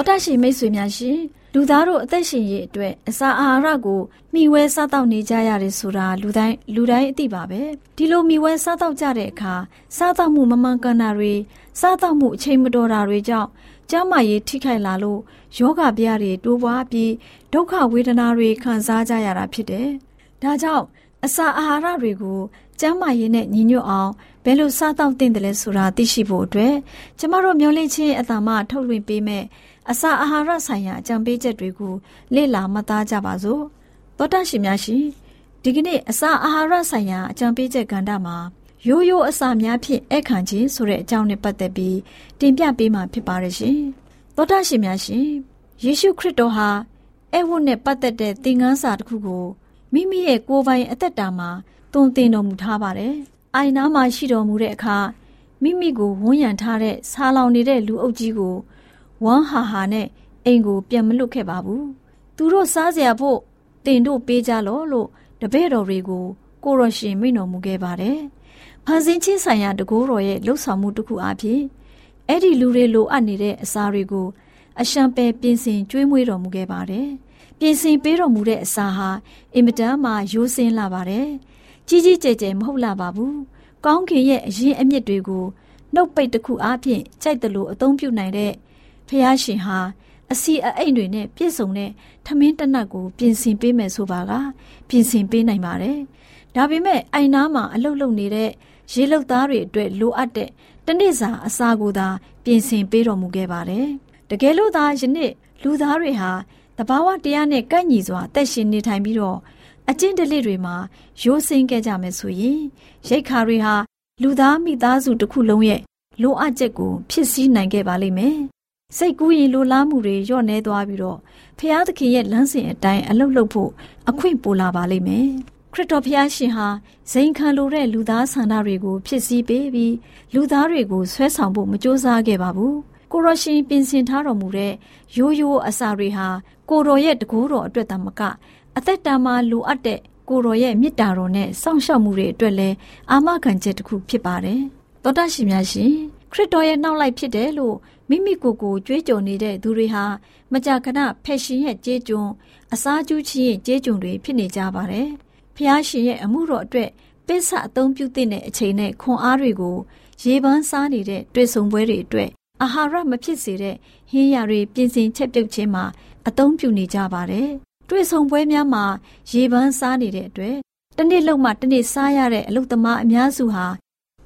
သောတာရှင်မိတ်ဆွေများရှင်လူသားတို့အသက်ရှင်ရေးအတွက်အစာအာဟာရကိုမျှဝဲစားတောက်နေကြရတယ်ဆိုတာလူတိုင်းလူတိုင်းအသိပါပဲဒီလိုမျှဝဲစားတောက်ကြတဲ့အခါစားတောက်မှုမမှန်ကန်တာတွေစားတောက်မှုအချိန်မတော်တာတွေကြောင့်ကျန်းမာရေးထိခိုက်လာလို့ယောဂဗျာတွေတိုးပွားပြီးဒုက္ခဝေဒနာတွေခံစားကြရတာဖြစ်တယ်ဒါကြောင့်အစာအာဟာရတွေကိုကျန်းမာရေးနဲ့ညီညွတ်အောင်ဘယ်လိုစားတောက်သင့်တယ်လဲဆိုတာသိရှိဖို့အတွက်ကျမတို့မျှဝင့်ချင်းအတ္တမထုတ်လွှင့်ပေးမယ် အစာအာဟာရဆိုင်ရာအကြံပေးချက်တွေကိုလေ့လာမှတ်သားကြပါစို့သောတရှင်များရှင်ဒီကနေ့အစာအာဟာရဆိုင်ရာအကြံပေးချက်ကဏ္ဍမှာရိုးရိုးအစာများဖြင့်အခန့်ခြင်းဆိုတဲ့အကြောင်းနဲ့ပတ်သက်ပြီးတင်ပြပေးမှာဖြစ်ပါရရှင်သောတရှင်များရှင်ယေရှုခရစ်တော်ဟာအဲ့ဝတ်နဲ့ပတ်သက်တဲ့သင်ခန်းစာတစ်ခုကိုမိမိရဲ့ကိုယ်ပိုင်အသက်တာမှာသွန်သင်တော်မူထားပါတယ်။အိုင်နာမှာရှိတော်မူတဲ့အခါမိမိကိုဝန်းရံထားတဲ့ဆာလောင်နေတဲ့လူအုပ်ကြီးကို ဝမ်းဟာဟာနဲ့အိမ်ကိုပြန်မလွတ်ခဲ့ပါဘူး။သူတို့စားစရာဖို့တင်တို့ပေးကြလော့လို့တပည့်တော်တွေကိုကိုရရှင်မိန့်တော်မူခဲ့ပါတယ်။ဖန်ဆင်းခြင်းဆိုင်ရာတကူတော်ရဲ့လှုပ်ဆောင်မှုတစ်ခုအဖြစ်အဲ့ဒီလူတွေလိုအပ်နေတဲ့အစာတွေကိုအရှံပယ်ပြင်ဆင်ကျွေးမွေးတော်မူခဲ့ပါတယ်။ပြင်ဆင်ပေးတော်မူတဲ့အစာဟာအင်မတန်မှရိုးစင်းလာပါတယ်။ကြီးကြီးကျယ်ကျယ်မဟုတ်လာပါဘူး။ကောင်းခင်ရဲ့အရင်အမြစ်တွေကိုနှုတ်ပိတ်တစ်ခုအားဖြင့်ကြိုက်တယ်လို့အသုံးပြုနိုင်တဲ့ ဖះရှင်ဟာအစီအအိမ်တွေနဲ့ပြည့်စုံတဲ့ထမင်းတနတ်ကိုပြင်ဆင်ပေးမယ်ဆိုပါကပြင်ဆင်ပေးနိုင်ပါတယ်။ဒါပေမဲ့အိုင်နာမှာအလုတ်လုတ်နေတဲ့ရေလုတ်သားတွေအတွက်လိုအပ်တဲ့တနေ့စာအစာကိုသာပြင်ဆင်ပေးတော်မူခဲ့ပါတယ်။တကယ်လို့သာယနေ့လူသားတွေဟာတဘာဝတရားနဲ့ကန့်ညီစွာတက်ရှင်နေထိုင်ပြီးတော့အကျင့်တလစ်တွေမှာရိုးစင်းခဲ့ကြမယ်ဆိုရင်ရိတ်ခါတွေဟာလူသားမိသားစုတစ်ခုလုံးရဲ့လိုအပ်ချက်ကိုဖြစ်စည်းနိုင်ခဲ့ပါလိမ့်မယ်။ စိတ်ကူးရင်လိုလားမှုတွေညော့နေသွားပြီးတော့ဖျားသခင်ရဲ့လမ်းစဉ်အတိုင်းအလုတ်လုတ်ဖို့အခွင့်ပိုလာပါလိမ့်မယ်။ခရစ်တော်ဖျားရှင်ဟာဇိမ်ခံလိုတဲ့လူသားဆန္ဒတွေကိုဖြစ်စည်းပေးပြီးလူသားတွေကိုဆွဲဆောင်ဖို့မကြိုးစားခဲ့ပါဘူး။ကိုရရှင်ပြင်ဆင်ထားတော်မူတဲ့ရိုးရိုးအစာတွေဟာကိုတော်ရဲ့တကူတော်အတွက်တမကအသက်တာမှာလိုအပ်တဲ့ကိုတော်ရဲ့မေတ္တာတော်နဲ့စောင့်ရှောက်မှုတွေအတွက်လည်းအာမခံချက်တစ်ခုဖြစ်ပါတယ်။သောတာရှင်များရှင်ခရစ်တော်ရဲ့နောက်လိုက်ဖြစ်တယ်လို့ မိမိကိုယ်ကိုကြွေးကြော်နေတဲ့သူတွေဟာမကြာခဏဖက်ရှင်ရဲ့ကြေးကျွန်အစားကျူးခြင်းရဲ့ကြေးကျွန်တွေဖြစ်နေကြပါတယ်။ဖျားရှင်ရဲ့အမှုတော်အတွက်ပစ္ဆအသုံးပြုတဲ့အချိန်နဲ့ခွန်အားတွေကိုရေပန်းစားနေတဲ့တွေ့ဆုံပွဲတွေအတွက်အာဟာရမဖြစ်စေတဲ့ဟင်းရတွေပြင်ဆင်ချက်ပြုတ်ခြင်းမှာအသုံးပြုနေကြပါတယ်။တွေ့ဆုံပွဲများမှာရေပန်းစားနေတဲ့အတွက်တနေ့လုံးမှတနေ့စားရတဲ့အလုပ်သမားအများစုဟာ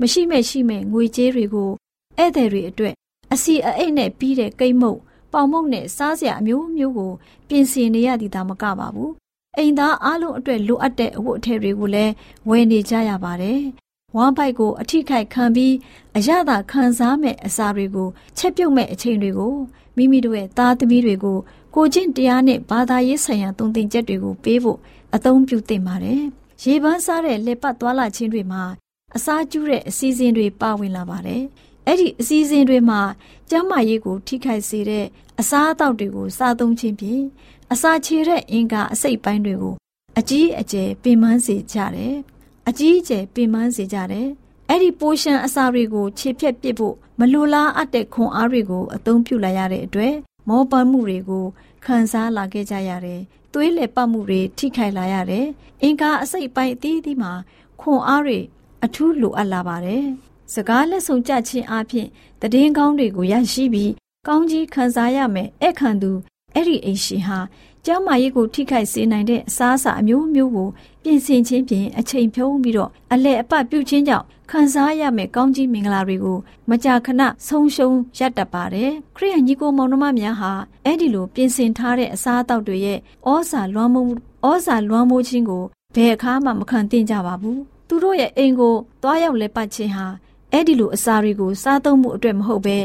မရှိမဲ့ရှိမဲ့ငွေကြေးတွေကိုဧည့်သည်တွေအတွက် အစီအအိတ်နဲ့ပြီးတဲ့ကိတ်မုတ်ပေါင်မုတ်နဲ့စားစရာအမျိုးမျိုးကိုပြင်ဆင်နေရသည်သာမကပါဘူး။အိမ်သားအလုံးအတွက်လိုအပ်တဲ့အဝတ်အထည်တွေကိုလည်းဝယ်နေကြရပါတယ်။ဝမ်းပိုက်ကိုအထိခိုက်ခံပြီးအရသာခံစားမဲ့အစာတွေကိုချက်ပြုတ်မဲ့အချိန်တွေကိုမိမိတို့ရဲ့သားသမီးတွေကိုကိုချင်းတရားနဲ့ဘာသာရေးဆိုင်ရာသုံးသင်ချက်တွေကိုပေးဖို့အသုံးပြုသင့်ပါတယ်။ရေပန်းစားတဲ့လက်ပတ်သွားလာခြင်းတွေမှာအစာကျူးတဲ့အစီအစဉ်တွေပါဝင်လာပါတယ်။ အဲ့ဒီအစီအစဉ်တွေမှာကျန်းမာရေးကိုထိခိုက်စေတဲ့အစားအသောက်တွေကိုစားသုံးခြင်းဖြင့်အစာချေတဲ့အင်္ဂါအစိတ်ပိုင်းတွေကိုအကြီးအကျယ်ပင်ပန်းစေကြတယ်။အကြီးအကျယ်ပင်ပန်းစေကြတယ်။အဲ့ဒီပိုရှန်အစာတွေကိုခြေဖြတ်ပစ်ဖို့မလိုလားအပ်တဲ့ခွန်အားတွေကိုအသုံးပြုလိုက်ရတဲ့အတွက်မောပန်းမှုတွေကိုခံစားလာခဲ့ကြရတယ်။သွေးလည်ပတ်မှုတွေထိခိုက်လာရတယ်။အင်္ဂါအစိတ်ပိုင်းအသီးသီးမှာခွန်အားတွေအထူးလိုအပ်လာပါတယ်။ စကားလက်ဆောင်ကြခြင်းအပြင်တည်င်းကောင်းတွေကိုရရှိပြီးကောင်းကြီးခံစားရမယ်အဲ့ခံသူအဲ့ဒီအိမ်ရှင်ဟာကျမ်းမာရေးကိုထိခိုက်စေနိုင်တဲ့အစားအစာအမျိုးမျိုးကိုပြင်ဆင်ခြင်းဖြင့်အချိန်ဖြုံးပြီးတော့အလဲအပတ်ပြုခြင်းကြောင့်ခံစားရမယ့်ကောင်းကြီးမင်္ဂလာတွေကိုမကြာခဏဆုံးရှုံးရတတ်ပါတယ်ခရိယန်ညီကိုမောင်နှမများဟာအဲ့ဒီလိုပြင်ဆင်ထားတဲ့အစားအသောက်တွေရဲ့ဩဇာလွှမ်းမိုးဩဇာလွှမ်းမိုးခြင်းကိုဘယ်အခါမှမခံသင့်ကြပါဘူးသူတို့ရဲ့အိမ်ကိုတွားရောက်လဲပတ်ခြင်းဟာ အဲ့ဒီလိုအစာတွေကိုစားသုံးမှုအတွက်မဟုတ်ဘဲ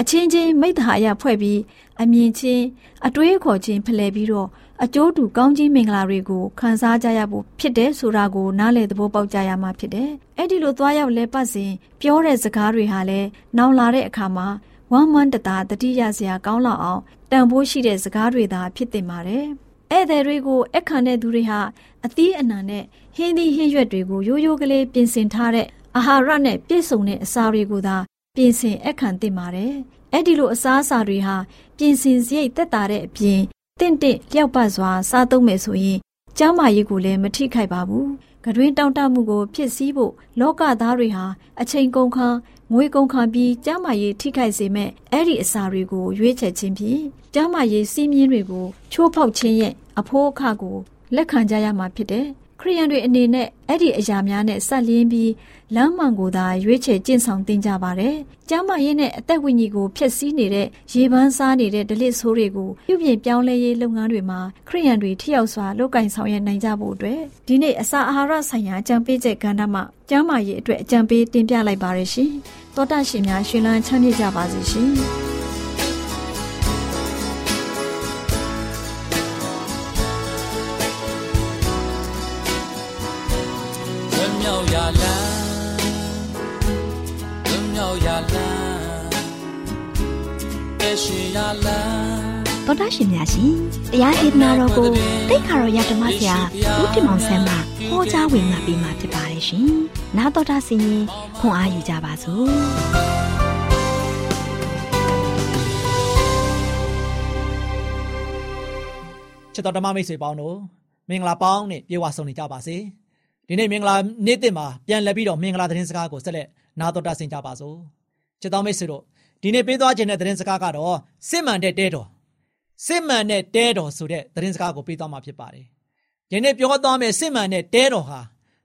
အချင်းချင်းမိတ္တဟာရဖွဲ့ပြီးအမြင်ချင်းအတွေးခေါ်ချင်းဖလှယ်ပြီးတော့အကျိုးတူကောင်းကြီးမင်္ဂလာတွေကိုခံစားကြရဖို့ဖြစ်တယ်ဆိုတာကိုနားလည်သဘောပေါက်ကြရမှာဖြစ်တယ်။အဲ့ဒီလိုသွားရောက်လဲပတ်စဉ်ပြောတဲ့စကားတွေဟာလည်းနောင်လာတဲ့အခါမှာဝမ်းမန်းတတာတတိယစရာကောင်းလောက်အောင်တန်ဖိုးရှိတဲ့စကားတွေသာဖြစ်တင်ပါတယ်။ဧည့်သည်တွေကိုအခမ်းတဲ့သူတွေဟာအသီးအနှံနဲ့ဟင်းသီးဟင်းရွက်တွေကိုရိုးရိုးကလေးပြင်ဆင်ထားတဲ့ အာဟာရနဲ့ပြည့်စုံတဲ့အစာတွေကိုသာပြင်ဆင်အခမ်းသင့်ပါတယ်။အဲ့ဒီလိုအစားအစာတွေဟာပြင်ဆင်စရိတ်သက်သာတဲ့အပြင်တင့်တင့်လျောက်ပတ်စွာစားသုံးမယ်ဆိုရင်ကျန်းမာရေးကိုလည်းမထိခိုက်ပါဘူး။ကတွင်တောင့်တမှုကိုဖြစ်စည်းဖို့လောကသားတွေဟာအချိန်ကုန်ခန်းငွေကုန်ခံပြီးကျန်းမာရေးထိခိုက်စေမဲ့အဲ့ဒီအစာတွေကိုရွေးချယ်ခြင်းဖြင့်ကျန်းမာရေးစီးမြင်တွေကိုချိုးဖောက်ခြင်းရဲ့အဖိုးအခကိုလက်ခံကြရမှာဖြစ်တယ်။ ခရိယန်တွေအနေနဲ့အဲ့ဒီအရာများနဲ့ဆက်လျင်းပြီးလမ်းမှန်ကိုသာရွေးချယ်ကျင့်ဆောင်သင်ကြပါတယ်။ကျမ်းမာရေးနဲ့အသက်ဝိညာဉ်ကိုဖျက်ဆီးနေတဲ့ရေပန်းစားနေတဲ့ဒလစ်ဆိုးတွေကိုပြုပြင်ပြောင်းလဲရေးလုပ်ငန်းတွေမှာခရိယန်တွေထိရောက်စွာလုပ်ကင်ဆောင်ရွက်နိုင်ကြဖို့အတွက်ဒီနေ့အစာအာဟာရဆိုင်ရာအကြံပေးချက်ကဏ္ဍမှာကျမ်းမာရေးအတွက်အကြံပေးတင်ပြလိုက်ပါရရှင်။သောတာရှင်များရှင်လန်းချမ်းမြေ့ကြပါစေရှင်။ တော်တာရှင်များရှင်တရားဒေသနာတော်ကိုတိတ်ခါတော်ရဓမ္မဆရာဦးတင်မောင်ဆန်းမှဟောကြားဝင်လာပြီးမှဖြစ်ပါတယ်ရှင်။နားတော်တာဆင်ရင်ခွန်အားယူကြပါစို့။ချစ်တော်ဓမ္မမိတ်ဆွေပေါင်းတို့မင်္ဂလာပေါင်းနဲ့ပြေဝဆုံနေကြပါစေ။ဒီနေ့မင်္ဂလာနေ့တစ်မှာပြန်လည်ပြီးတော့မင်္ဂလာသတင်းစကားကိုဆက်လက်နားတော်တာဆင်ကြပါစို့။ချစ်တော်မိတ်ဆွေတို့ဒီနေ့ပေးသွားခြင်းတဲ့သတင်းစကားကတော့စစ်မှန်တဲ့တဲတော် စစ်မှန်တဲ့တဲတော်ဆိုတဲ့သတင်းစကားကိုပေးသွားမှာဖြစ်ပါတယ်။ဒီနေ့ပြောသွားမယ့်စစ်မှန်တဲ့တဲတော်ဟာ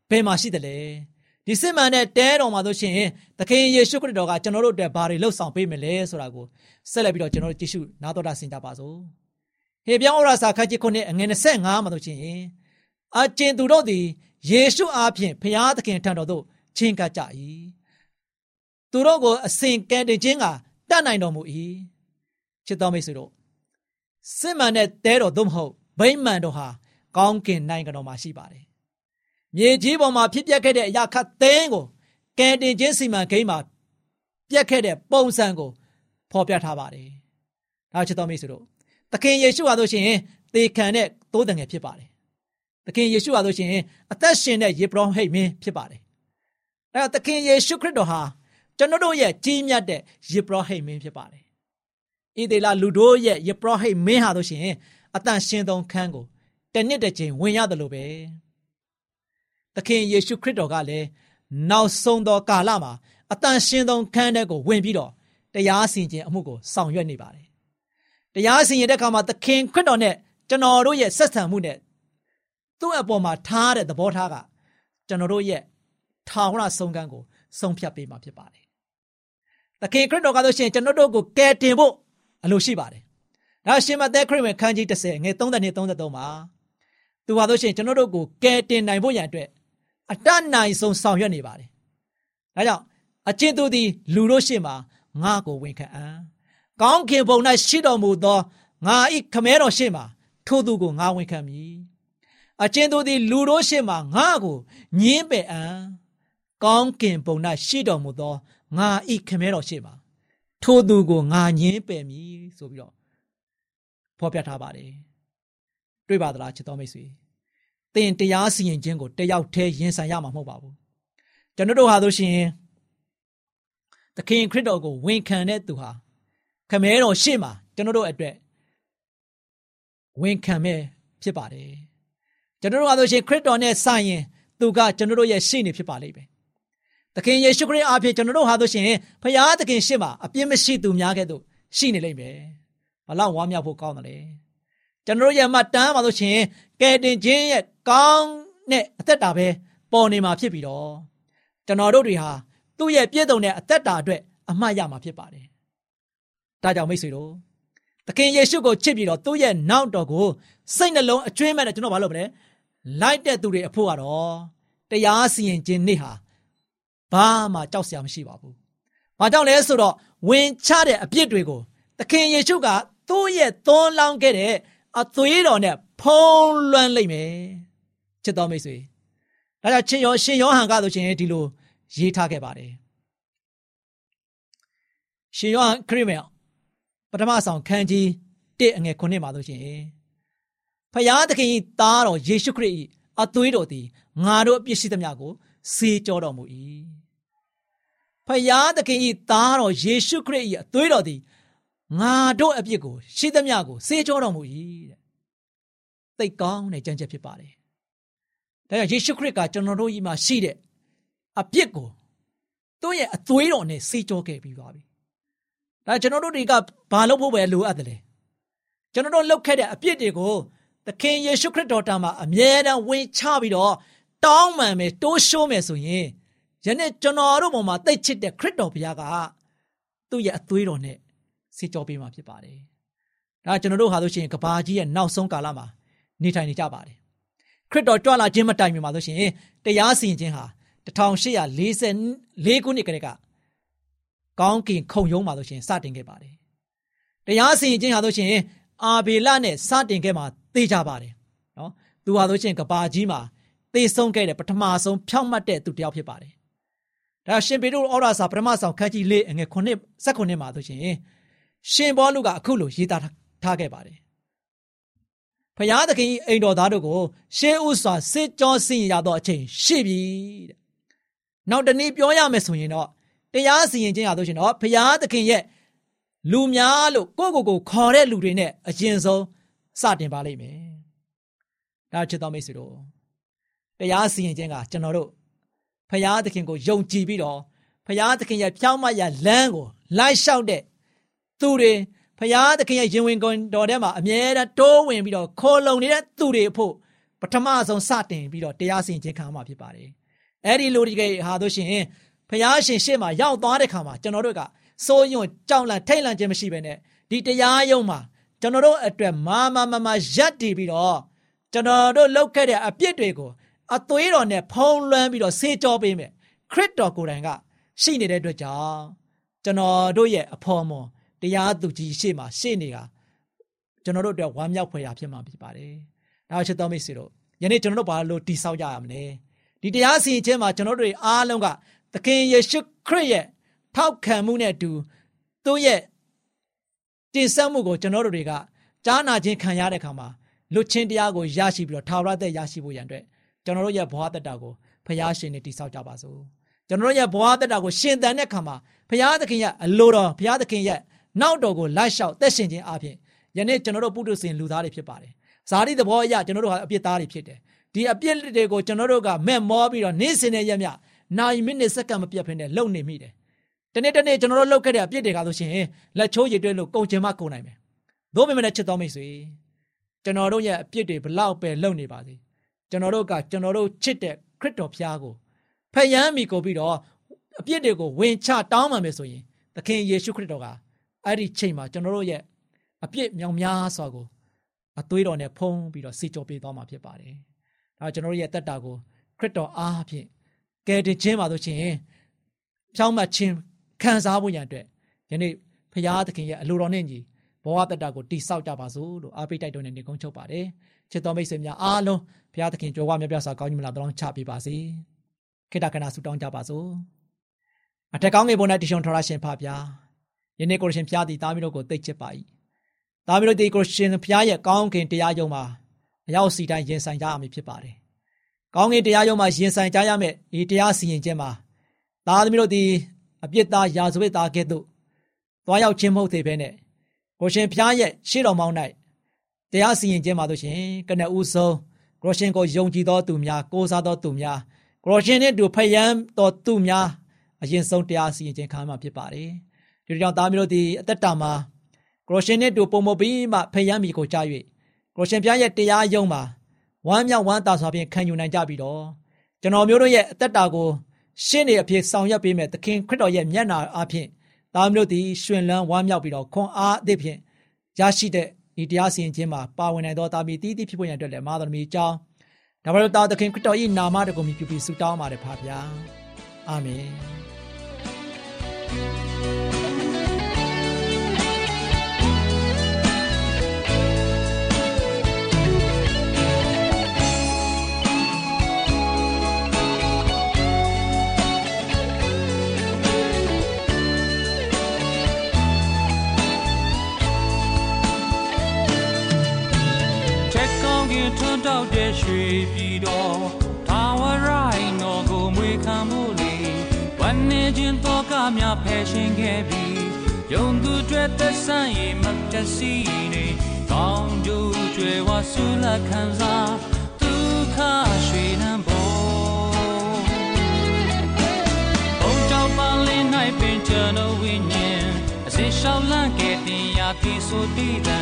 ဘယ်မှာရှိသလဲ။ဒီစစ်မှန်တဲ့တဲတော်မှာဆိုရှင်သခင်ယေရှုခရစ်တော်ကကျွန်တော်တို့အတွက်ဘာတွေလှုပ်ဆောင်ပေးမလဲဆိုတာကိုဆက်လက်ပြီးတော့ကျွန်တော်တို့ကြည့်ရှုနားတော်တာဆင်ကြပါစို့။ဟေပြောင်းဩရာစာခန်းကြီးခုနှစ်အငယ်25မှာဆိုရှင်အကျဉ်သူတို့သည်ယေရှုအားဖြင့်ဖျားသခင်ထံတော်သို့ချင်းကပ်ကြ၏။သူတို့ကိုအစဉ်ကယ်တင်ခြင်းကတတ်နိုင်တော်မူ၏။ချစ်တော်မိတ်ဆွေတို့ စစ်မှန်တဲ့တဲတော်သို့မဟုတ်ဗိမ္မာန်တော်ဟာကောင်းကင်နိုင်ငံတော်မှာရှိပါတယ်။မြေကြီးပေါ်မှာဖြစ်ပျက်ခဲ့တဲ့အရာခတ်သိမ်းကိုကယ်တင်ခြင်းစီမံကိန်းမှာပြက်ခဲ့တဲ့ပုံစံကိုဖော်ပြထားပါတယ်။ဒါချစ်တော်မိတ်ဆွေတို့သခင်ယေရှုဟာဆိုရှင်သေခံတဲ့သိုးတငယ်ဖြစ်ပါတယ်သခင်ယေရှုဟာဆိုရှင်အသက်ရှင်တဲ့ယေဘရဟိတ်မင်းဖြစ်ပါတယ်။အဲတော့သခင်ယေရှုခရစ်တော်ဟာကျွန်တော်တို့ရဲ့ကြီးမြတ်တဲ့ယေဘရဟိတ်မင်းဖြစ်ပါတယ်။ ဣသေလလူတို့ရဲ့ယေဘရဟိတ်မင်းဟာဆိုရှင်အတန်ရှင်သုံးခန်းကိုတနှစ်တစ်ချိန်ဝင်ရတယ်လို့ပဲ။သခင်ယေရှုခရစ်တော်ကလည်းနောက်ဆုံးသောကာလမှာအတန်ရှင်သုံးခန်းတဲ့ကိုဝင်ပြီးတော့တရားစီရင်ခြင်းအမှုကိုဆောင်ရွက်နေပါတယ်။တရားစီရင်တဲ့အခါမှာသခင်ခရစ်တော်နဲ့ကျွန်တော်တို့ရဲ့ဆက်ဆံမှုနဲ့သူ့အပေါ်မှာထားတဲ့သဘောထားကကျွန်တော်တို့ရဲ့ထာဝရဆုံးကမ်းကိုဆုံးဖြတ်ပေးမှာဖြစ်ပါတယ်။သခင်ခရစ်တော်ကဆိုရှင်ကျွန်တော်တို့ကိုကယ်တင်ဖို့ အလိုရှိပါတယ်။ဒါရှင်မသက်ခရစ်ဝင်ခန်းကြီး30ငွေ32 33မှာသူဟာဆိုရှင်ကျွန်တော်တို့ကိုကယ်တင်နိုင်ဖို့ရန်အတွက်အတတ်နိုင်ဆုံးဆောင်ရွက်နေပါတယ်။ဒါကြောင့်အကျဉ်သူသည်လူတို့ရှေ့မှာငါ့ကိုဝန်ခံအံ့။ကောင်းခင်ဘုံ၌ရှိတော်မူသောငါဤခမဲတော်ရှေ့မှာထိုသူကိုငါဝန်ခံမည်။အကျဉ်သူသည်လူတို့ရှေ့မှာငါ့ကိုညင်းပယ်အံ့။ကောင်းကင်ဘုံ၌ရှိတော်မူသောငါဤခမဲတော်ရှေ့မှာ ထိုသူကိုငါညင်းပယ်မည်ဆိုပြီးတော့ဖော်ပြထားပါတယ်။တွေ့ပါသလားချစ်တော်မိတ်ဆွေ။သင်တရားစီရင်ခြင်းကိုတယောက်တည်းရင်ဆိုင်ရမှာမဟုတ်ပါဘူး။ကျွန်တော်တို့ဟာဆိုရှင်သခင်ခရစ်တော်ကိုဝန်ခံတဲ့သူဟာခမဲတော်ရှေ့မှာကျွန်တော်တို့အတွက်ဝန်ခံမဲ့ဖြစ်ပါတယ်ကျွန်တော်တို့ကဆိုရှင်ခရစ်တော်နဲ့ဆိုင်ရင်သူကကျွန်တော်တို့ရဲ့ရှေ့နေဖြစ်ပါလိမ့်မယ် သခင်ယေရှုခရစ်အားဖြင့်ကျွန်တော်တို့ဟာဆိုရှင်ဖခင်သခင်ရှေ့မှာအပြစ်မရှိသူများကဲ့သို့ရှိနေလိမ့်မယ်ဘလောက်ဝမ်းမြောက်ဖို့ကောင်းတယ်လေကျွန်တော်တို့ရဲ့မှတ်တမ်းပါဆိုရှင်ကယ်တင်ခြင်းရဲ့ကောင်းတဲ့အသက်တာပဲပေါ်နေမှာဖြစ်ပြီးတော့ကျွန်တော်တို့တွေဟာသူ့ရဲ့ပြည့်စုံတဲ့အသက်တာအတွက်အမှတ်ရမှာဖြစ်ပါတယ်ဒါကြောင့်မိတ်ဆွေတို့သခင်ယေရှုကိုချစ်ပြီးတော့သူ့ရဲ့နောက်တော်ကိုစိတ်နှလုံးအကျွမ်းမဲ့တဲ့ကျွန်တော်ဘာလုပ်မလဲလိုက်တဲ့သူတွေအဖို့ကတော့တရားစီရင်ခြင်းနေ့ဟာ ဘာမှကြောက်စရာမရှိပါဘူး။ဘာကြောင့်လဲဆိုတော့ဝင်ချတဲ့အပြစ်တွေကိုသခင်ယေရှုကသူ့ရဲ့သွန်းလောင်းခဲ့တဲ့အသွေးတော်နဲ့ဖုံးလွှမ်းလိုက်မယ်။ချစ်တော်မိတ်ဆွေ။ဒါကြောင့်ချင်းရောရှင်ယောဟန်ကဆိုရှင်ဒီလိုရေးထားခဲ့ပါတယ်။ရှင်ယောဟန်ခရစ်ဝင်ပထမဆောင်ခန်းကြီး1အငယ်9မှာဆိုရှင်ဖယားသခင်၏သားတော်ယေရှုခရစ်၏အသွေးတော်သည်ငါတို့အပြစ်ရှိသမျှကိုစေကြောတော်မူ၏ ဖယားသခင်၏သားတော်ယေရှုခရစ်၏အသွေးတော်သည်ငါတို့အပြစ်ကို ရှိသမျှကိုစေကြောတော်မူ၏တဲ့သိကောင်းတဲ့ကြံချက်ဖြစ်ပါတယ်ဒါကြောင့်ယေရှုခရစ်ကကျွန်တော်တို့ဤမှာရှိတဲ့အပြစ်ကိုသူ့ရဲ့အသွေးတော်နဲ့စေကြောခဲ့ပြီးပါပြီဒါကျွန်တော်တို့တွေကဘာလုပ်ဖို့ပဲလိုအပ်တယ်လဲကျွန်တော်တို့လုပ်ခဲ့တဲ့အပြစ်တွေကိုသခင်ယေရှုခရစ်တော်တာမှာအမြဲတမ်းဝင်ချပြီးတော့တောင်းပန်မယ်တိုးရှိုးမယ်ဆိုရင် ယနေ့ကျွန်တော်တို့ပေါ်မှာသိချစ်တဲ့ခရစ်တော်ဘုရားကသူ့ရဲ့အသွေးတော်နဲ့ဆေးကြောပေးမှာဖြစ်ပါတယ်။ဒါကျွန်တော်တို့ဟာဆိုရှင်ကဘာကြီးရဲ့နောက်ဆုံးကာလမှာနေထိုင်နေကြပါတယ်။ခရစ်တော်ကြွလာခြင်းမတိုင်မီမှာဆိုရှင်တရားစီရင်ခြင်းဟာ1844ခုနှစ်ကတည်းကကောင်းကင်ခုံရုံးမှာဆိုရှင်စတင်ခဲ့ပါတယ်။တရားစီရင်ခြင်းဟာဆိုရှင်အာဘေလနဲ့စတင်ခဲ့မှာသိကြပါတယ်နော်။သူဟာဆိုရှင်ကဘာကြီးမှာသေဆုံးခဲ့တဲ့ပထမဆုံးဖြောင့်မတ်တဲ့သူတစ်ယောက်ဖြစ်ပါတယ်။ ဒါရှင်ပေတုဩရာစာပထမဆောင်ခန်းကြီးလေးအငယ်9 19မှာဆိုရှင်ရှင်ဘောလူကအခုလိုရေးသားထားခဲ့ပါတယ်။ဖယားသခင်အိမ်တော်သားတို့ကိုရှေးဥစွာစစ်ကြောစင်ရသောအချိန်ရှိပြီတဲ့။နောက်တနည်းပြောရမယ်ဆိုရင်တော့တရားစီရင်ခြင်းရဆိုရှင်တော့ဖယားသခင်ရဲ့လူများလို့ကိုယ့်ကိုယ်ကိုခေါ်တဲ့လူတွေနဲ့အရင်ဆုံးစတင်ပါလိမ့်မယ်။ဒါချစ်တော်မိတ်ဆွေတို့တရားစီရင်ခြင်းကကျွန်တော်တို့ ဖရာသခင်ကိုယုံကြည်ပြီးတော့ဖရာသခင်ရဲ့ဖြောင်းမရလမ်းကိုလိုက်လျှောက်တဲ့သူတွေဖရာသခင်ရဲ့ရင်ဝင်ကုန်တော်ထဲမှာအမြဲတမ်းတိုးဝင်ပြီးတော့ခေါ်လုံနေတဲ့သူတွေအဖို့ပထမဆုံးစတင်ပြီးတော့တရားစီရင်ခြင်းခံမှာဖြစ်ပါတယ်။အဲ့ဒီလိုဒီကေဟာတို့ရှင်ဖရာရှင်ရှေ့မှာရောက်သွားတဲ့ခါမှာကျွန်တော်တို့ကစိုးယွံကြောက်လန့်ထိတ်လန့်ခြင်းမရှိဘဲနဲ့ဒီတရားယုံမှာကျွန်တော်တို့အတွက်မာမာမမရက်တည်ပြီးတော့ကျွန်တော်တို့လုပ်ခဲ့တဲ့အပြစ်တွေကို အသွေးတော်နဲ့ဖုံးလွှမ်းပြီးတော့ဆေးကြောပေးမယ်ခရစ်တော်ကိုယ်တိုင်ကရှိနေတဲ့အတွက်ကြောင့်ကျွန်တော်တို့ရဲ့အဖော်မော်တရားသူကြီးရှေ့မှာရှေ့နေတာကျွန်တော်တို့အတွက်ဝမ်းမြောက်ဖွယ်ရာဖြစ်မှာဖြစ်ပါတယ်။ဒါချစ်တော်မိတ်ဆွေတို့ယနေ့ကျွန်တော်တို့ဘာလို့တိဆောက်ကြရမလဲ။ဒီတရားစီရင်ခြင်းမှာကျွန်တော်တို့အားလုံးကသခင်ယေရှုခရစ်ရဲ့ထောက်ခံမှုနဲ့အတူသူ့ရဲ့တင်ဆက်မှုကိုကျွန်တော်တို့တွေကကြားနာခြင်းခံရတဲ့အခါမှာလွတ်ချင်းတရားကိုရရှိပြီးတော့ထာဝရသက်ရရှိဖို့ရန်အတွက် ကျွန်တော်တို့ရဲ့ဘဝတက်တာကိုဖျားရှင်နဲ့တိဆောက်ကြပါစို့ကျွန်တော်တို့ရဲ့ဘဝတက်တာကိုရှင်သန်တဲ့ခါမှာဖျားသခင်ရဲ့အလိုတော်ဖျားသခင်ရဲ့နောက်တော်ကိုလိုက်လျှောက်သက်ရှင်ခြင်းအပြင်ယနေ့ကျွန်တော်တို့ပုထုဇဉ်လူသားတွေဖြစ်ပါတယ်ဇာတိသဘောအရကျွန်တော်တို့ဟာအပြစ်သားတွေဖြစ်တယ်ဒီအပြစ်တွေကိုကျွန်တော်တို့ကမဲ့မောပြီးတော့နေ့စဉ်နဲ့ရက်မြနိုင်မိနစ်စက္ကန့်မပြတ်ဖ ೇನೆ လုံနေမိတယ်တနေ့တနေ့ကျွန်တော်တို့လုပ်ခဲ့တဲ့အပြစ်တွေကဆိုရှင်လက်ချိုးရည်တွဲလို့ကုန်ချင်မှကုန်နိုင်မယ်။သို့ပေမဲ့ချစ်တော်မိတ်ဆွေကျွန်တော်တို့ရဲ့အပြစ်တွေဘလောက်ပဲလုပ်နေပါစေ ကျွန်တော်တို့ကကျွန်တော်တို့ချစ်တဲ့ခရစ်တော်ဖျားကိုဖယံမိကိုပြီးတော့အပြစ်တွေကိုဝင်ချတောင်းမှမယ်ဆိုရင်သခင်ယေရှုခရစ်တော်ကအဲ့ဒီချိန်မှာကျွန်တော်တို့ရဲ့အပြစ်မြောင်များစွာကိုအသွေးတော်နဲ့ဖုံးပြီးတော့စေကြောပေးသွားမှာဖြစ်ပါတယ်။ဒါကျွန်တော်တို့ရဲ့တက်တာကိုခရစ်တော်အားဖြင့်ကယ်တင်ခြင်းပါဆိုရှင်ဖြောင်းမှခြင်းခံစားဖို့ရန်အတွက်ယနေ့ဖရာသခင်ရဲ့အလိုတော်နဲ့ညီဘဝတတကိုတိဆောက်ကြပါစို့လို့အားပေးတိုက်တွန်းနေနေကုန်းချုပ်ပါတယ်ချစ်တော်မိတ်ဆွေများအားလုံး ဘုရားသခင်ကြွယ်ဝမြတ်ပြစွာကောင်းကြီးမလားတောင်းချပေးပါစေခေတ္တခဏဆုတောင်းကြပါစို့အထက်ကောင်းငယ်ပေါ်၌တရှုံထော်ရရှင်ဖဗျာယနေ့ကိုရရှင်ဖျားသည်သားမီးတို့ကိုသိချစ်ပါ၏သားမီးတို့ဒီကိုရှင်ဖျားရဲ့ကောင်းခင်တရားယုံမှာအရောက်စီတိုင်းရင်ဆိုင်ကြရမည်ဖြစ်ပါတယ်ကောင်းကင်တရားရုံးမှာရင်ဆိုင်ကြရမယ်ဒီတရားစီရင်ခြင်းမှာသားသမီးတို့ဒီအပြစ်သားရာဇဝတ်သားကဲ့သို့သွားရောက်ခြင်းမဟုတ်သေးဘဲနဲ့ကိုရှင်ဖျားရဲ့ရှေ့တော်မောင်း၌တရားစီရင်ခြင်းမှာတို့ရှင်ကနဦးဆုံး ကိုရှင်ကိုယုံကြည်သောသူများကိုးစားသောသူများကိုရှင်နဲ့တူဖယံတော်သူများအရင်ဆုံးတရားစီရင်ခြင်းခံမှာဖြစ်ပါတယ်ဒီကြောင့်သားမျိုးတို့ဒီအသက်တာမှာကိုရှင်နဲ့တူပုံမပြီးမှဖယံမိကိုကြား၍ကိုရှင်ဖျားရဲ့တရားယုံမှာဝမ်းမြောက်ဝမ်းသာစွာဖြင့်ခံယူနိုင်ကြပြီတော့ကျွန်တော်မျိုးတို့ရဲ့အသက်တာကိုရှင်းနေအဖြစ်ဆောင်ရွက်ပေးမယ်သခင်ခရစ်တော်ရဲ့မျက်နာအဖြစ်သားမျိုးသည်ရှင်လန်းဝမ်းမြောက်ပြီးတော့ခွန်အားအသည့်ဖြင့်ရရှိတဲ့ ဒီတရားစီရင်ခြင်းမှာပါဝင်နိုင်သောတာမီတီးတီးဖြစ်ပေါ်ရန်အတွက်လည်းမာသမီအကြောင်းဒါပါလို့တာသခင်ခရစ်တော်၏နာမတော်ကိုမြှုပ်ပြီးဆုတောင်းပါတယ်ဖပါဗျာအာမင် ထွန်းတောက်တဲ့ရွှေပြည်တော်ထာဝရိုင်းတော်ကိုမွေခံမှုလေဝမ်းနေခြင်းတော့ကများဖယ်ရှင်ခဲ့ပြီးယုံသူတွေသက်ဆိုင်ရင်မတစီနေကောင်းကျိုးကျွယ်ဝဆူလခံစားဒုက္ခရွှေနှံပေါ်ဘုံကြောင့်ပါလင်း၌ပင်ကျွန်တော်ဝိညာဉ်အစင်ရှောင်းလန့်ခဲ့တင်ရာပြေဆိုတည်တံ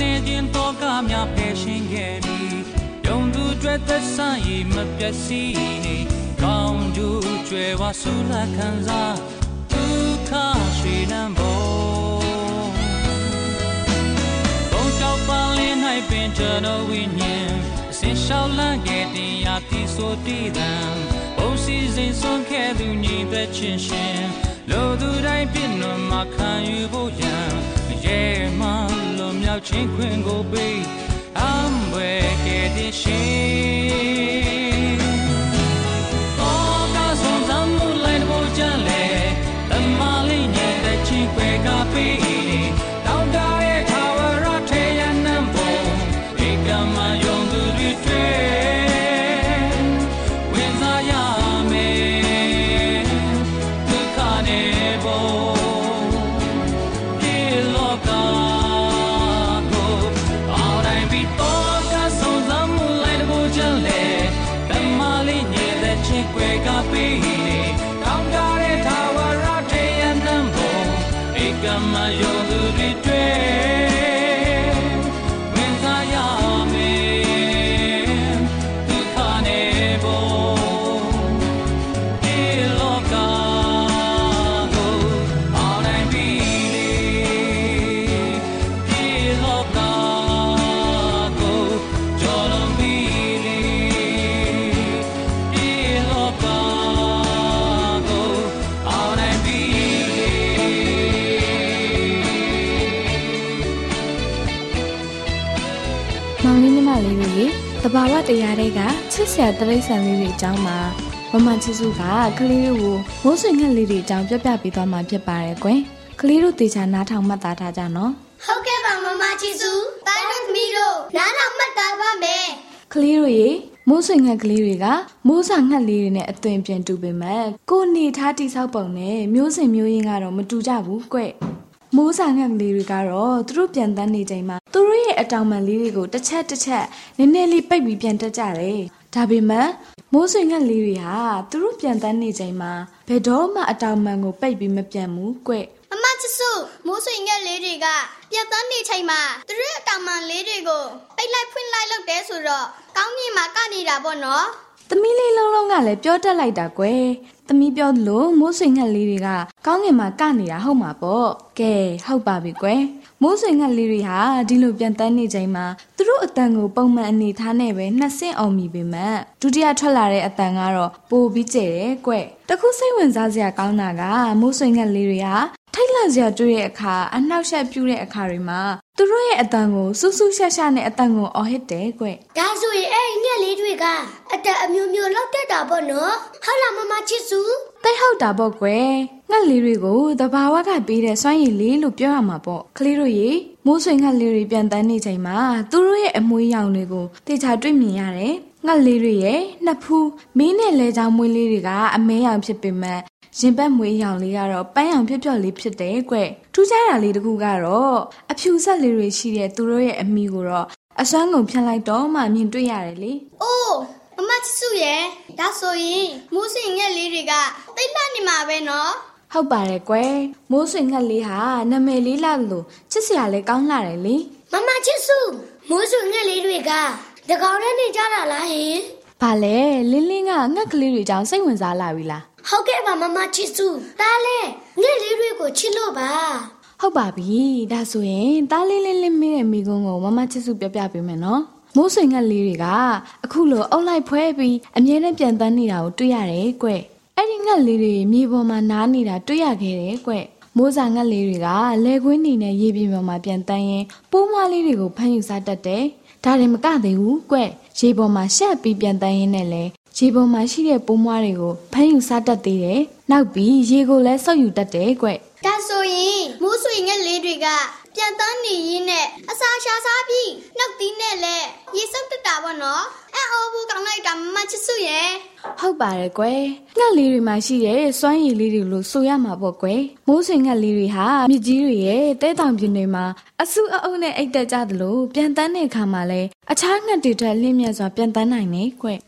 နေခြင်းတော့ကများဖယ်ရှင်ခဲ့ပြီးယုံသူတွေသက်ဆိုင်ရမပျက်စီးနေကောင်းကျိုးကျွယ်ဝဆူလာခံစားဒုက္ခရွှေနံပေါ်ဘုံကြောက်ပါလင်း၌ပင်ကျွန်တော်ဝိညာဉ်အစင်ရှောက်လန့်ခဲ့တင်ရာပြီဆိုတည်တံဘုံစီစဉ်ဆုံးခဲ့သူညီသက်ချင်းရှင်လိုသူတိုင်းပြည့်နှံမှာခံယူဖို့ရန်ရဲမှလွန် မြောက်ခြင်းခွင့်ကိုပေးအံဘွယ်ခဲ့တဲ့ရှင်အော်ကဆုံးစမ်းမှုလိုက်ဖို့ကြလေတမလေးညတဲ့ချင်းခွဲကပေး ဘာဝတရားတွေကချစ်စရာတရိษံလေးတွေအကြောင်းမှာမမချစ်စုကကလေးတို့ကိုမိုးဆွေငှက်လေးတွေအကြောင်းပြောပြပေးသွားမှာဖြစ်ပါတယ်ကွယ်။ကလေးတို့တေချာနားထောင်မှတ်သားထားကြနော်။ဟုတ်ကဲ့ပါမမချစ်စု။တိုင်းတို့သမီးတို့နားထောင်မှတ်သားပါမယ်။ကလေးတို့ရေမိုးဆွေငှက်ကလေးတွေကမိုးစာငှက်လေးတွေနဲ့အသွင်ပြန်တူပေမဲ့ကိုနေထားတိဆောက်ပုံနဲ့မျိုးစင်မျိုးရင်းကတော့မတူကြဘူးကွ။ မိုးစာငှက်ကလေးတွေကတော့သူတို့ပြန်တန်းနေချိန်မှာသူတို့ရဲ့အတောင်ပံလေးတွေကိုတစ်ချက်တစ်ချက်နည်းနည်းလေးပိတ်ပြီးပြန်တက်ကြတယ်။ဒါပေမဲ့မိုးဆွေငှက်လေးတွေဟာသူတို့ပြန်တန်းနေချိန်မှာဘယ်တော့မှအတောင်ပံကိုပိတ်ပြီးမပြန်ဘူးကွ။မမချစ်စုမိုးဆွေငှက်လေးတွေကပြန်တန်းနေချိန်မှာသူတို့အတောင်ပံလေးတွေကိုပိတ်လိုက်ဖွင့်လိုက်လုပ်တယ်ဆိုတော့ကောင်းမြင်မှာကနေတာပေါ့နော်။သမီးလေးလုံးလုံးကလည်းပြောတတ်လိုက်တာကွယ် သမီးပြောလို့မိုးဆွေငှက်လေးတွေကကောင်းငင်မှာကနေတာဟုတ်မှာပေါ့ကဲဟုတ်ပါပြီကွယ်မိုးဆွေငှက်လေးတွေဟာဒီလိုပြန်တန်းနေချိန်မှာသူတို့အတန်ကိုပုံမှန်အနေထားနဲ့ပဲနှစ်ဆင့်အောင်မိပေမဲ့ဒုတိယထွက်လာတဲ့အတန်ကတော့ပိုပြီးကျဲတယ်ကွတခုစိတ်ဝင်စားစရာကောင်းတာကမိုးဆွေငှက်လေးတွေဟာထိတ် လန့်စရာတွေ့တဲ့အခါအနှောက်အယှက်ပြုတဲ့အခါတွေမှာသူတို့ရဲ့အတန်ကိုစူးစူးရှာရှာနဲ့အတန်ကိုအော်ဟစ်တယ်ကွ။ဒါဆိုရင်အဲ့ဒီညက်လေးတွေကအတက်အမျိုးမျိုးလောက်တက်တာပေါ့နော်။ဟုတ်လားမမချစ်စု။တိတ်ဟုတ်တာပေါ့ကွယ်။ငှက်လေးတွေကိုတဘာဝကပေးတဲ့စွမ်းရည်လေးလို့ပြောရမှာပေါ့။ကလေးတို့ရေမိုးဆွေငှက်လေးတွေပြန်တန်းနေချိန်မှာသူတို့ရဲ့အမွှေးရောင်တွေကိုတေချာတွေ့မြင်ရတယ်။ငှက်လေးတွေရဲ့နှစ်ဖူးမင်းနဲ့လဲချောင်းမွေးလေးတွေကအမဲရောင်ဖြစ်ပေမဲ့ ရင်ဘတ်မွေးရောင်လေးကတော့ပန်းရောင်ဖြော့ဖြော့လေးဖြစ်တယ်ကွထူးခြားတာလေးတခုကတော့အဖြူဆက်လေးတွေရှိတဲ့သူတို့ရဲ့အမိကိုတော့အစွမ်းကုန်ဖြန့်လိုက်တော့မှမြင်တွေ့ရတယ်လေ။အိုးမမချစ်စုရဲ့ဒါဆိုရင်မိုးစင်ငက်လေးတွေကတိတ်လှနေမှာပဲနော်။ဟုတ်ပါတယ်ကွယ်မိုးစင်ငက်လေးဟာနာမည်လေးလာလို့ချစ်စရာလည်းကောင်းလာတယ်လေ။မမချစ်စုမိုးစင်ငက်လေးတွေကတကောင်နဲ့နေကြတာလားဟင်။ဘာလဲလင်းလင်းကငှက်ကလေးတွေကြောင့်စိတ်ဝင်စားလာပြီလား ဟုတ်ကဲ့ပါမမချစ်စုတားလဲငှက်လေးတွေကိုချစ်လို့ပါဟုတ်ပါပြီဒါဆိုရင်တားလေးလေးလေးမေးတဲ့မိကုန်းကိုမမချစ်စုပြောပြပေးမယ်နော်မိုးဆွေငှက်လေးတွေကအခုလိုအုပ်လိုက်ဖွဲပြီးအမြဲတမ်းပြန်တန်းနေတာကိုတွေ့ရတယ်ကွအဲ့ဒီငှက်လေးတွေမြေပေါ်မှာနားနေတာတွေ့ရခဲ့တယ်ကွမိုးစာငှက်လေးတွေကလဲခွင်းနေနဲ့ရေပြင်ပေါ်မှာပြန်တန်းရင်ပိုးမွားလေးတွေကိုဖမ်းယူစားတတ်တယ်ဒါတွေမကသေးဘူးကွရေပေါ်မှာရှက်ပြီးပြန်တန်းရင်းနဲ့လဲ ရေပေါ်မှာရှိတဲ့ပိုးမွားတွေကိုဖမ်းယူစားတတ်သေးတယ်။နောက်ပြီးရေကိုလည်းစုပ်ယူတတ်တယ်ကွ။ဒါဆိုရင်မိုးဆွေငက်လေးတွေကပြန်တန်းနေရင်းနဲ့အစာရှာစားပြီးနောက်တီးနဲ့လည်းရေစုပ်တတ်တာပေါ့နော်။အဲအော်ဘူးကောင်းလိုက်တာမမချစ်စုရဲ့။ဟုတ်ပါတယ်ကွယ်။ငှက်လေးတွေမှာရှိတဲ့စွမ်းရည်လေးတွေလို့ဆိုရမှာပေါ့ကွယ်။မိုးဆွေငက်လေးတွေဟာမြစ်ကြီးတွေရဲ့တဲတောင်ပြင်တွေမှာအဆုအအုပ်နဲ့အိတ်တက်ကြသလိုပြန်တန်းတဲ့အခါမှာလည်းအခြားငှက်တွေထက်လင်းမြတ်စွာပြန်တန်းနိုင်တယ်ကွယ်။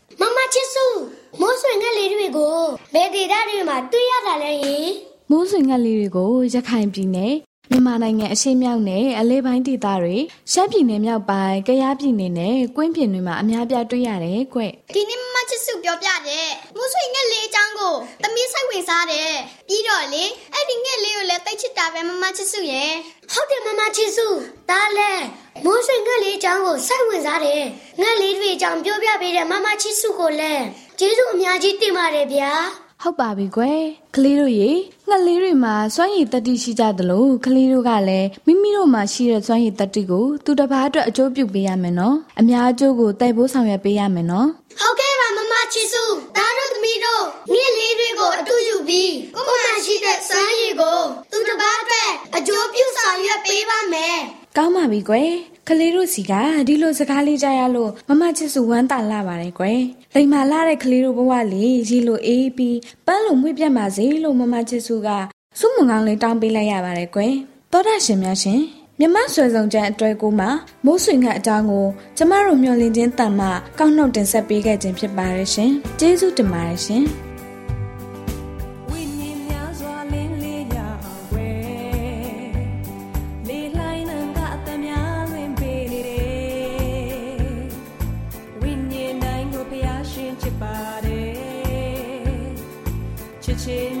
မမချစ်စု မိုးဆွေငှက်လေးတွေကိုဘယ်ဒေသတွေမှာတွေ့ရတာလဲယင်မိုးဆွေငှက်လေးတွေကိုရခိုင်ပြည်နယ် မြန်မာနိုင်ငံအရှေ့မြောက်နဲ့အလဲပိုင်းဒေသတွေရှမ်းပြည်နယ်မြောက်ပိုင်းကယားပြည်နယ်နဲ့ကွင်းပြင်တွေမှာအများပြားတွေ့ရတယ်ကွ။ဒီနေ့မမချစ်စုပြောပြတဲ့မိုးဆွေငှက်လေးအကြောင်းကိုသမီးစိတ်ဝင်စားတယ်။ပြီးတော့လေအဲ့ဒီငှက်လေးကိုလည်းတိတ်ချစ်တာပဲမမချစ်စုရဲ့။ဟုတ်တယ်မမချစ်စု။ဒါလည်းမိုးဆွေငှက်လေးအကြောင်းကိုစိတ်ဝင်စားတယ်။ငှက်လေးတွေအကြောင်းပြောပြပေးတဲ့မမချစ်စုကိုလည်းကျေးဇူးအများကြီးတင်ပါတယ်ဗျာ ဟုတ်ပါပြီကွယ်ကလေးတို့ရေငှက်လေးတွေမှာစွမ်းရည်တတိရှိကြသလိုကလေးတို့ကလည်းမိမိတို့မှာရှိတဲ့စွမ်းရည်တတိကိုသူတစ်ပါးအတွက်အကျိုးပြုပေးရမယ်နော်အများအကျိုးကိုတိုက်ပိုးဆောင်ရွက်ပေးရမယ်နော်ဟုတ်ကဲ့ပါမမချီစုဒါတို့သမီးတို့ငှက်လေးတွေကိုအတူယူပြီးကိုမမှရှိတဲ့စွမ်းရည်ကိုသူတစ်ပါးအတွက်အကျိုးပြုဆောင်ရွက်ပေးပါမယ်ကောင်းပါပြီကွယ်ကလေးတို့စီကဒီလိုစကားလေးကြားရလို့မမချစ်စုဝမ်းသာလာပါတယ်ကွယ်လိမ်မာလာတဲ့ကလေးတို့ဘဝလေးရီလိုအေးပြီးပန်းလိုမွေ့ပြတ်ပါစေလို့မမချစ်စုကစုမုံကောင်းလေးတောင်းပေးလိုက်ရပါတယ်ကွယ်သောတာရှင်များရှင်မြမဆွေစုံချမ်းအတွေ့ကိုမှာမိုးဆွေငှက်အကြောင်းကိုကျမတို့မျှော်လင့်ခြင်းတန်မှကောက်နှုတ်တင်ဆက်ပေးခဲ့ခြင်းဖြစ်ပါတယ်ရှင်ကျေးဇူးတင်ပါတယ်ရှင် ပါတယ်ချစ်ချင်း